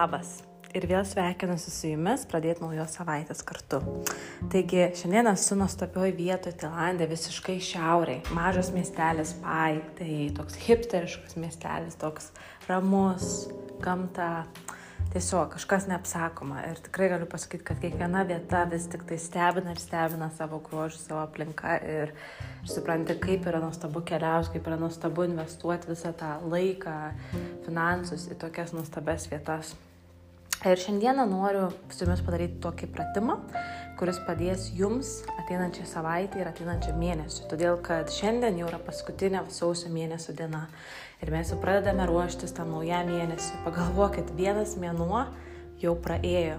Labas. Ir vėl sveikinuosi su jumis pradėti naujos savaitės kartu. Taigi, šiandien esu nuostabioje vietoje Tilandė, visiškai šiauriai. Mažas miestelis Pai, tai toks hipsteriškas miestelis, toks ramus, gamta, tiesiog kažkas neapsakoma. Ir tikrai galiu pasakyti, kad kiekviena vieta vis tik tai stebina ir stebina savo grožį, savo aplinką ir, ir supranti, kaip yra nuostabu keliauti, kaip yra nuostabu investuoti visą tą laiką, finansus į tokias nuostabes vietas. Ir šiandieną noriu su jumis padaryti tokį pratimą, kuris padės jums ateinančią savaitę ir ateinančią mėnesį. Todėl, kad šiandien jau yra paskutinė sausio mėnesio diena ir mes jau pradedame ruoštis tam naujam mėnesiui. Pagalvokit, vienas mėnuo jau praėjo.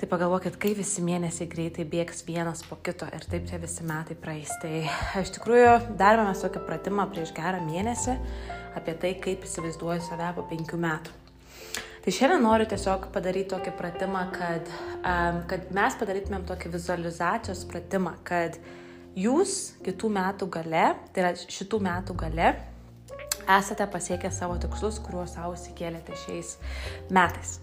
Tai pagalvokit, kaip visi mėnesiai greitai bėgs vienas po kito ir taip tie visi metai praeis. Tai iš tikrųjų darėme tokį pratimą prieš gerą mėnesį apie tai, kaip įsivaizduoju save po penkių metų. Tai šiandien noriu tiesiog padaryti tokį pratimą, kad, um, kad mes padarytumėm tokį vizualizacijos pratimą, kad jūs kitų metų gale, tai yra šitų metų gale, esate pasiekę savo tikslus, kuriuos savo įsikėlėte šiais metais.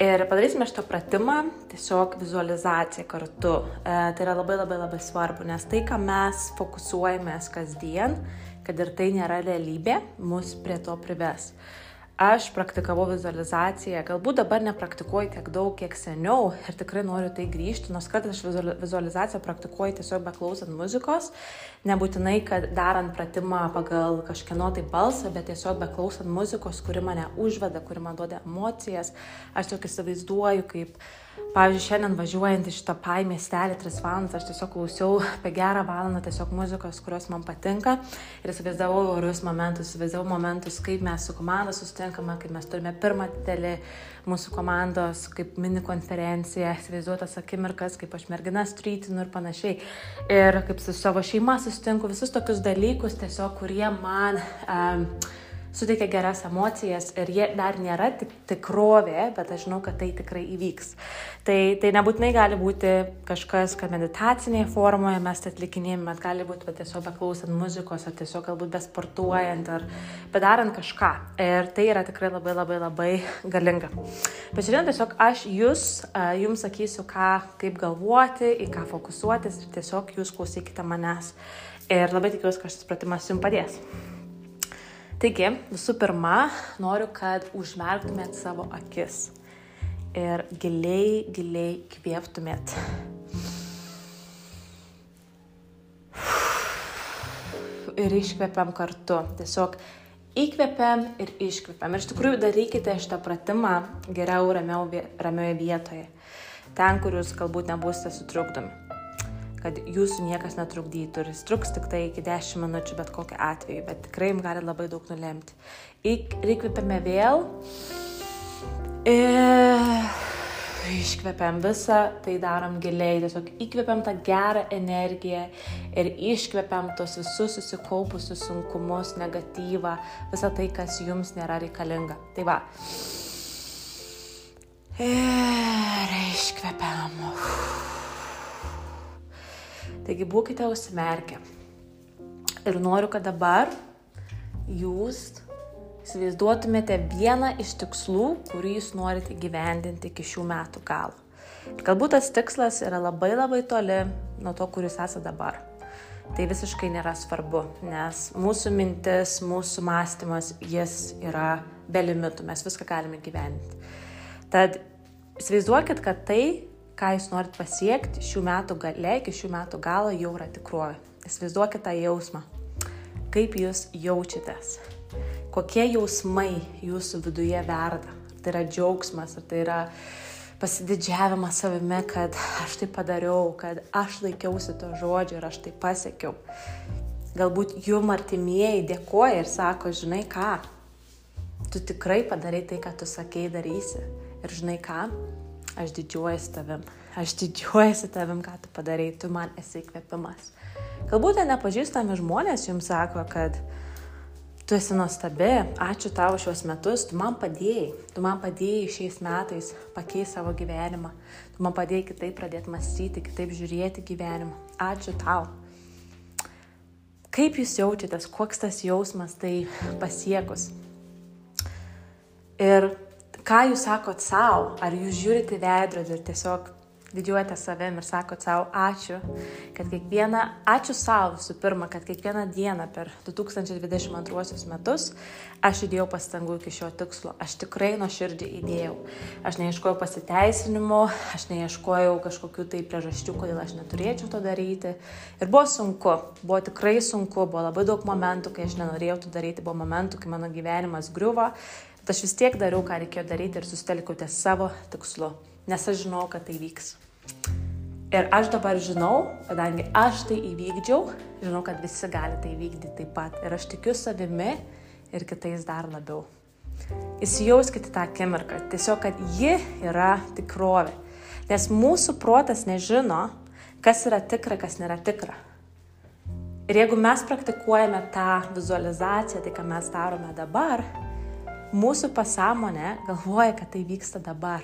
Ir padarysime šitą pratimą tiesiog vizualizaciją kartu. E, tai yra labai labai labai svarbu, nes tai, ką mes fokusuojamės kasdien, kad ir tai nėra realybė, mus prie to prives. Aš praktikavau vizualizaciją, galbūt dabar nepraktikuoju tiek daug, kiek seniau ir tikrai noriu tai grįžti, nors kartais aš vizualizaciją praktikuoju tiesiog beklausant muzikos, nebūtinai, kad darant pratimą pagal kažkieno tai balsą, bet tiesiog beklausant muzikos, kuri mane užveda, kuri man duoda emocijas, aš tiesiog įsivaizduoju, kaip Pavyzdžiui, šiandien važiuojant iš tą pai miestelį 3 valandas, aš tiesiog klausiau apie gerą valandą tiesiog muzikos, kurios man patinka ir įsivaizdavau orius momentus, įsivaizdavau momentus, kaip mes su komanda susitinkame, kaip mes turime pirmą didelį mūsų komandos, kaip mini konferencija, įsivaizduotas akimirkas, kaip aš merginas trytinu ir panašiai. Ir kaip su savo šeima susitinku, visus tokius dalykus tiesiog, kurie man... Um, suteikia geras emocijas ir jie dar nėra tik tikrovė, bet aš žinau, kad tai tikrai įvyks. Tai, tai nebūtinai gali būti kažkas, kad meditacinėje formoje mes tai atlikinėjame, bet gali būti bet tiesiog beklausant muzikos, ar tiesiog galbūt besportuojant, ar bedarant kažką. Ir tai yra tikrai labai labai labai galinga. Bet šiandien tiesiog aš jūs, jums sakysiu, ką, kaip galvoti, į ką fokusuotis ir tiesiog jūs klausykite manęs. Ir labai tikiuosi, kad šis pratimas jums padės. Taigi, visų pirma, noriu, kad užmerktumėt savo akis ir giliai, giliai kvėptumėt. Ir iškvepiam kartu. Tiesiog įkvepiam ir iškvepiam. Ir iš tikrųjų darykite šitą pratimą geriau ramiau, ramioje vietoje. Ten, kur jūs galbūt nebūsite sutrukdomi kad jūsų niekas netrukdytų ir jis truks tik tai iki 10 minučių bet kokiu atveju, bet tikrai jums gali labai daug nulemti. Įkvepiame vėl ir iškvepiam visą, tai darom giliai, tiesiog įkvepiam tą gerą energiją ir iškvepiam tos visus susikaupusius sunkumus, negatyvą, visą tai, kas jums nėra reikalinga. Tai va. Ir iškvepiam. Uf. Taigi būkite užsimerkę. Ir noriu, kad dabar jūs įsivaizduotumėte vieną iš tikslų, kurį jūs norite gyvendinti iki šių metų galo. Ir galbūt tas tikslas yra labai labai toli nuo to, kur jūs esate dabar. Tai visiškai nėra svarbu, nes mūsų mintis, mūsų mąstymas, jis yra be limitų, mes viską galime gyventi. Tad įsivaizduokit, kad tai, ką jūs norit pasiekti šių metų gale, iki šių metų galo jau yra tikrovė. Įsivaizduokite tą jausmą. Kaip jūs jaučiatės? Kokie jausmai jūsų viduje verda? Ar tai yra džiaugsmas, ar tai yra pasididžiavimas savimi, kad aš tai padariau, kad aš laikiausi to žodžio ir aš tai pasiekiau. Galbūt jum artimieji dėkoja ir sako, žinai ką, tu tikrai padarai tai, ką tu sakei darysi. Ir žinai ką, aš didžiuojuosi tavim, aš didžiuojuosi tavim, ką tu padarai, tu man esi įkvėpimas. Galbūt nepažįstami žmonės jums sako, kad tu esi nuostabi, ačiū tau šios metus, tu man padėjai, tu man padėjai šiais metais pakeisti savo gyvenimą, tu man padėjai kitaip pradėti mąstyti, kitaip žiūrėti gyvenimą, ačiū tau. Kaip jūs jaučiatės, koks tas jausmas tai pasiekus? Ir ką jūs sakot savo, ar jūs žiūrite veidrodį ir tiesiog didžiuojate savim ir sakot savo ačiū, kad kiekvieną, ačiū savo visų pirma, kad kiekvieną dieną per 2022 metus aš įdėjau pastangų iki šio tikslo. Aš tikrai nuoširdžiai įdėjau. Aš neieškojau pasiteisinimo, aš neieškojau kažkokių tai priežasčių, kodėl aš neturėčiau to daryti. Ir buvo sunku, buvo tikrai sunku, buvo labai daug momentų, kai aš nenorėjau to daryti, buvo momentų, kai mano gyvenimas griuvo. Bet aš vis tiek dariau, ką reikėjo daryti ir sustelkiau ties savo tikslu, nes aš žinau, kad tai vyks. Ir aš dabar žinau, kadangi aš tai įvykdžiau, žinau, kad visi gali tai įvykdyti taip pat. Ir aš tikiu savimi ir kitais dar labiau. Įsijauskite tą akimirką, tiesiog, kad ji yra tikrovė. Nes mūsų protas nežino, kas yra tikra, kas nėra tikra. Ir jeigu mes praktikuojame tą vizualizaciją, tai ką mes darome dabar, mūsų pasąmonė galvoja, kad tai vyksta dabar.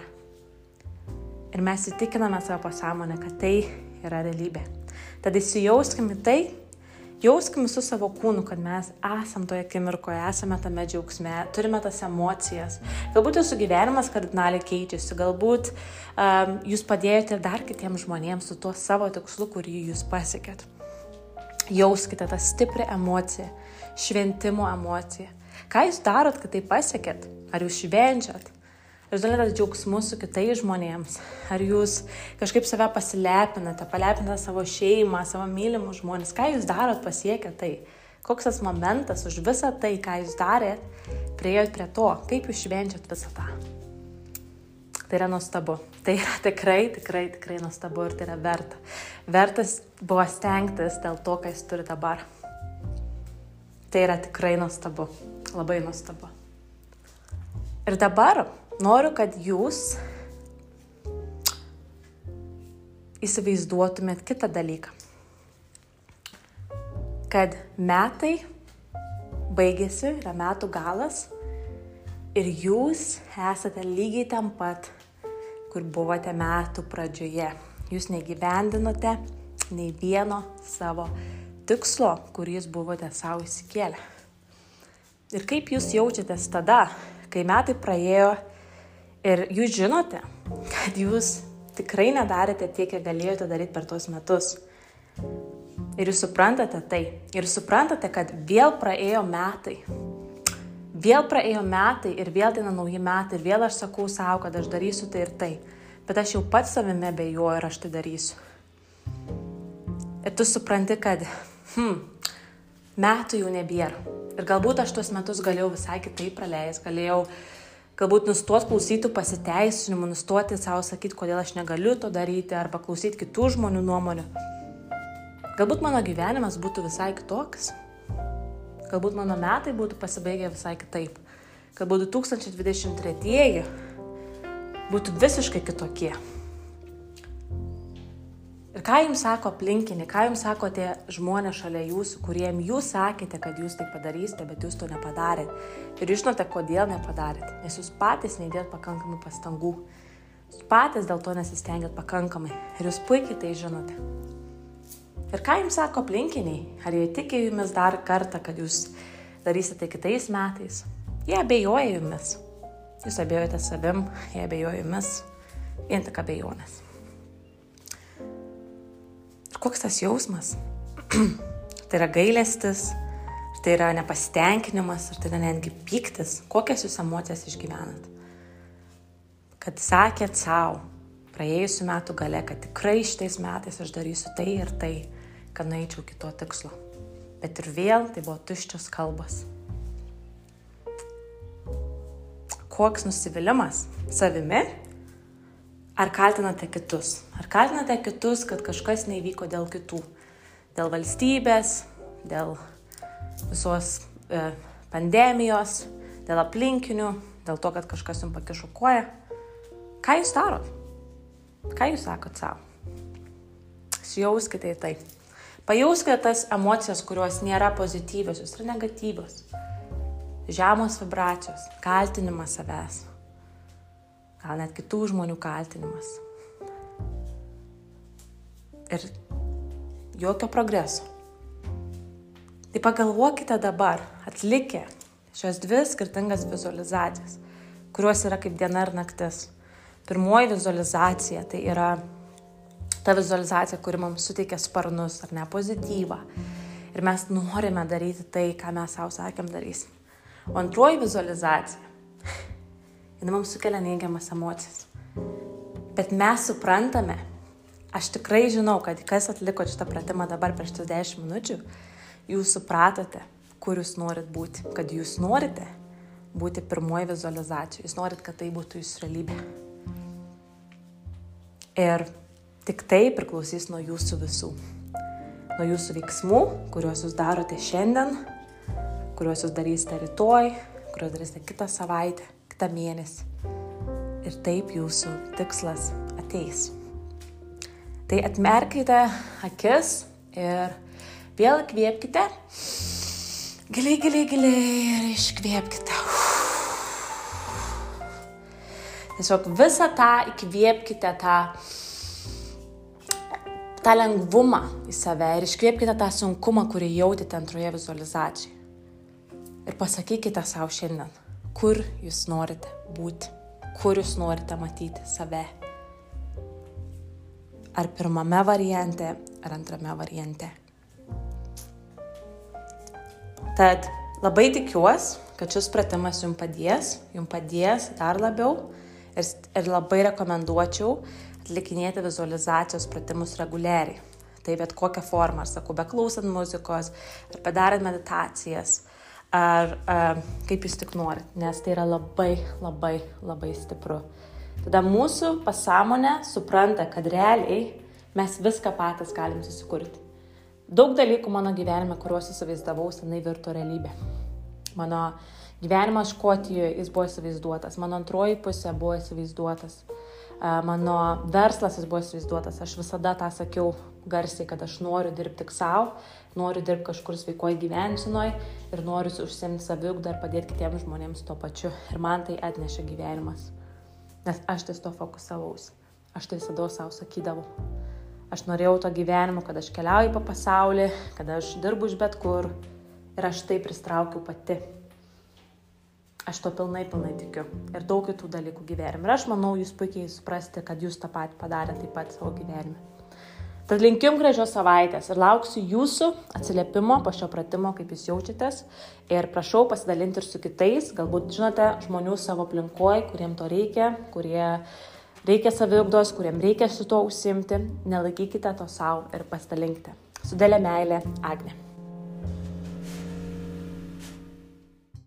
Ir mes įtikiname savo pasąmonę, kad tai yra realybė. Tad įsijauskim į tai, jauskim su savo kūnu, kad mes esam toje akimirkoje, esame tame džiaugsme, turime tas emocijas. Galbūt jūsų gyvenimas kardinaliai keičiasi, galbūt um, jūs padėjote dar kitiems žmonėms su tuo savo tikslu, kurį jūs pasiekėt. Jauskite tą stiprią emociją, šventimo emociją. Ką jūs darot, kad tai pasiekėt? Ar jūs švenčiat? Jūs dalinatės džiaugsmu su kitais žmonėms. Ar jūs kažkaip save pasilepinate, palepinate savo šeimą, savo mylimus žmonės. Ką jūs darot pasiekę tai? Koks tas momentas už visą tai, ką jūs darėt, prieėjot prie to, kaip jūs švenčiat visą tą. Tai yra nuostabu. Tai yra tikrai, tikrai, tikrai nuostabu ir tai yra verta. Vertas buvo stengtis dėl to, ką jis turi dabar. Tai yra tikrai nuostabu. Labai nuostabu. Ir dabar noriu, kad jūs įsivaizduotumėt kitą dalyką. Kad metai baigėsi, yra metų galas ir jūs esate lygiai tam pat, kur buvote metų pradžioje. Jūs negyvendinote nei vieno savo tikslo, kurį jūs buvote savo įsikėlę. Ir kaip jūs jaučiatės tada, kai metai praėjo Ir jūs žinote, kad jūs tikrai nedarėte tiek, kiek galėjote daryti per tuos metus. Ir jūs suprantate tai. Ir suprantate, kad vėl praėjo metai. Vėl praėjo metai ir vėl ateina nauji metai. Ir vėl aš sakau savo, kad aš darysiu tai ir tai. Bet aš jau pats savimi bejoju ir aš tai darysiu. Ir tu supranti, kad hmm, metų jau nebėra. Ir galbūt aš tuos metus galėjau visai kitaip praleisti, galėjau galbūt nustot klausyti pasiteisinimų, nustoti savo sakyti, kodėl aš negaliu to daryti, arba klausyti kitų žmonių nuomonių. Galbūt mano gyvenimas būtų visai kitoks. Galbūt mano metai būtų pasibaigę visai kitaip. Galbūt 2023 būtų visiškai kitokie. Ir ką jums sako aplinkiniai, ką jums sako tie žmonės šalia jūsų, kuriem jūs sakėte, kad jūs tai padarysite, bet jūs to nepadarėte. Ir žinote, kodėl nepadarėte. Nes jūs patys neįdėt pakankamai pastangų. Jūs patys dėl to nesistengėt pakankamai. Ir jūs puikiai tai žinote. Ir ką jums sako aplinkiniai? Ar jie tikė jumis dar kartą, kad jūs darysite kitais metais? Jie abejoja jumis. Jūs abejojate savim, jie abejoja jumis. Vien tik abejonės koks tas jausmas? tai yra gailestis, tai yra nepasitenkinimas, ar tai yra netgi pyktis, kokias jūs emocijas išgyvenat. Kad sakėt savo praėjusiu metu gale, kad tikrai šitais metais aš darysiu tai ir tai, kad nueičiau kito tikslo. Bet ir vėl tai buvo tuščios kalbos. Koks nusivylimas savimi Ar kaltinate kitus? Ar kaltinate kitus, kad kažkas neįvyko dėl kitų? Dėl valstybės, dėl visos e, pandemijos, dėl aplinkinių, dėl to, kad kažkas jums pakišo koją? Ką jūs darot? Ką jūs sakot savo? Sijauskite į tai. Pajauskite tas emocijas, kurios nėra pozityvios, jos yra negatyvios. Žemos vibracijos, kaltinimas savęs, gal net kitų žmonių kaltinimas. Ir jokio progreso. Tai pagalvokite dabar, atlikę šias dvi skirtingas vizualizacijas, kurios yra kaip diena ir naktis. Pirmoji vizualizacija tai yra ta vizualizacija, kuri mums suteikia sparnus ar ne pozityvą. Ir mes norime daryti tai, ką mes savo sakėm darysim. O antroji vizualizacija, jinai mums sukelia neigiamas emocijas. Bet mes suprantame, aš tikrai žinau, kad kas atliko šitą pratimą dabar prieš tas 10 minučių, jūs supratote, kur jūs norit būti. Kad jūs norite būti pirmoji vizualizacija, jūs norit, kad tai būtų jūsų realybė. Ir Tik tai priklausys nuo jūsų visų. Nuo jūsų veiksmų, kuriuos jūs darote šiandien, kuriuos jūs darysite rytoj, kuriuos darysite kitą savaitę, kitą mėnesį. Ir taip jūsų tikslas ateis. Tai atmerkite akis ir vėl įkvėpkite. Giliai, giliai, giliai ir iškvėpkite. Tiesiog visą tą įkvėpkite, tą tą lengvumą į save ir iškvėpkite tą sunkumą, kurį jautėte antroje vizualizacijoje. Ir pasakykite savo šiandien, kur jūs norite būti, kur jūs norite matyti save. Ar pirmame variante, ar antrame variante. Tad labai tikiuosi, kad šis pratimas jums padės, jums padės dar labiau ir, ir labai rekomenduočiau atlikinėti vizualizacijos pratimus reguliariai. Tai bet kokią formą, ar sakau, beklausant muzikos, ar padarant meditacijas, ar ar kaip jūs tik norit, nes tai yra labai, labai, labai stipru. Tada mūsų pasąmonė supranta, kad realiai mes viską patys galim susikurti. Daug dalykų mano gyvenime, kuriuos įsivaizdavau, senai virto realybė. Mano gyvenimas Škotijoje, jis buvo įsivaizduotas, mano antroji pusė buvo įsivaizduotas mano verslas jis buvo įsivaizduotas. Aš visada tą sakiau garsiai, kad aš noriu dirbti tik savo, noriu dirbti kažkur sveikoji gyvensinoj ir noriu užsimti saviugdą ir padėti kitiems žmonėms tuo pačiu. Ir man tai atnešė gyvenimas. Nes aš ties to fokusavausi. Aš tai visada savo sakydavau. Aš norėjau to gyvenimo, kad aš keliauju po pasaulį, kad aš dirbu iš bet kur. Ir aš tai pristraukiau pati. Aš to pilnai, pilnai tikiu. Ir daug kitų dalykų gyvenime. Ir aš manau, jūs puikiai suprasti, kad jūs tą patį padarėte taip pat savo gyvenime. Tad linkim gražios savaitės ir lauksiu jūsų atsiliepimo po šio pratimo, kaip jūs jaučiatės. Ir prašau pasidalinti ir su kitais, galbūt žinote, žmonių savo aplinkoje, kuriem to reikia, kurie reikia saviugdos, kuriem reikia su to užsimti. Nelaikykite to savo ir pasidalinkite. Sudėlė meilė, Agne.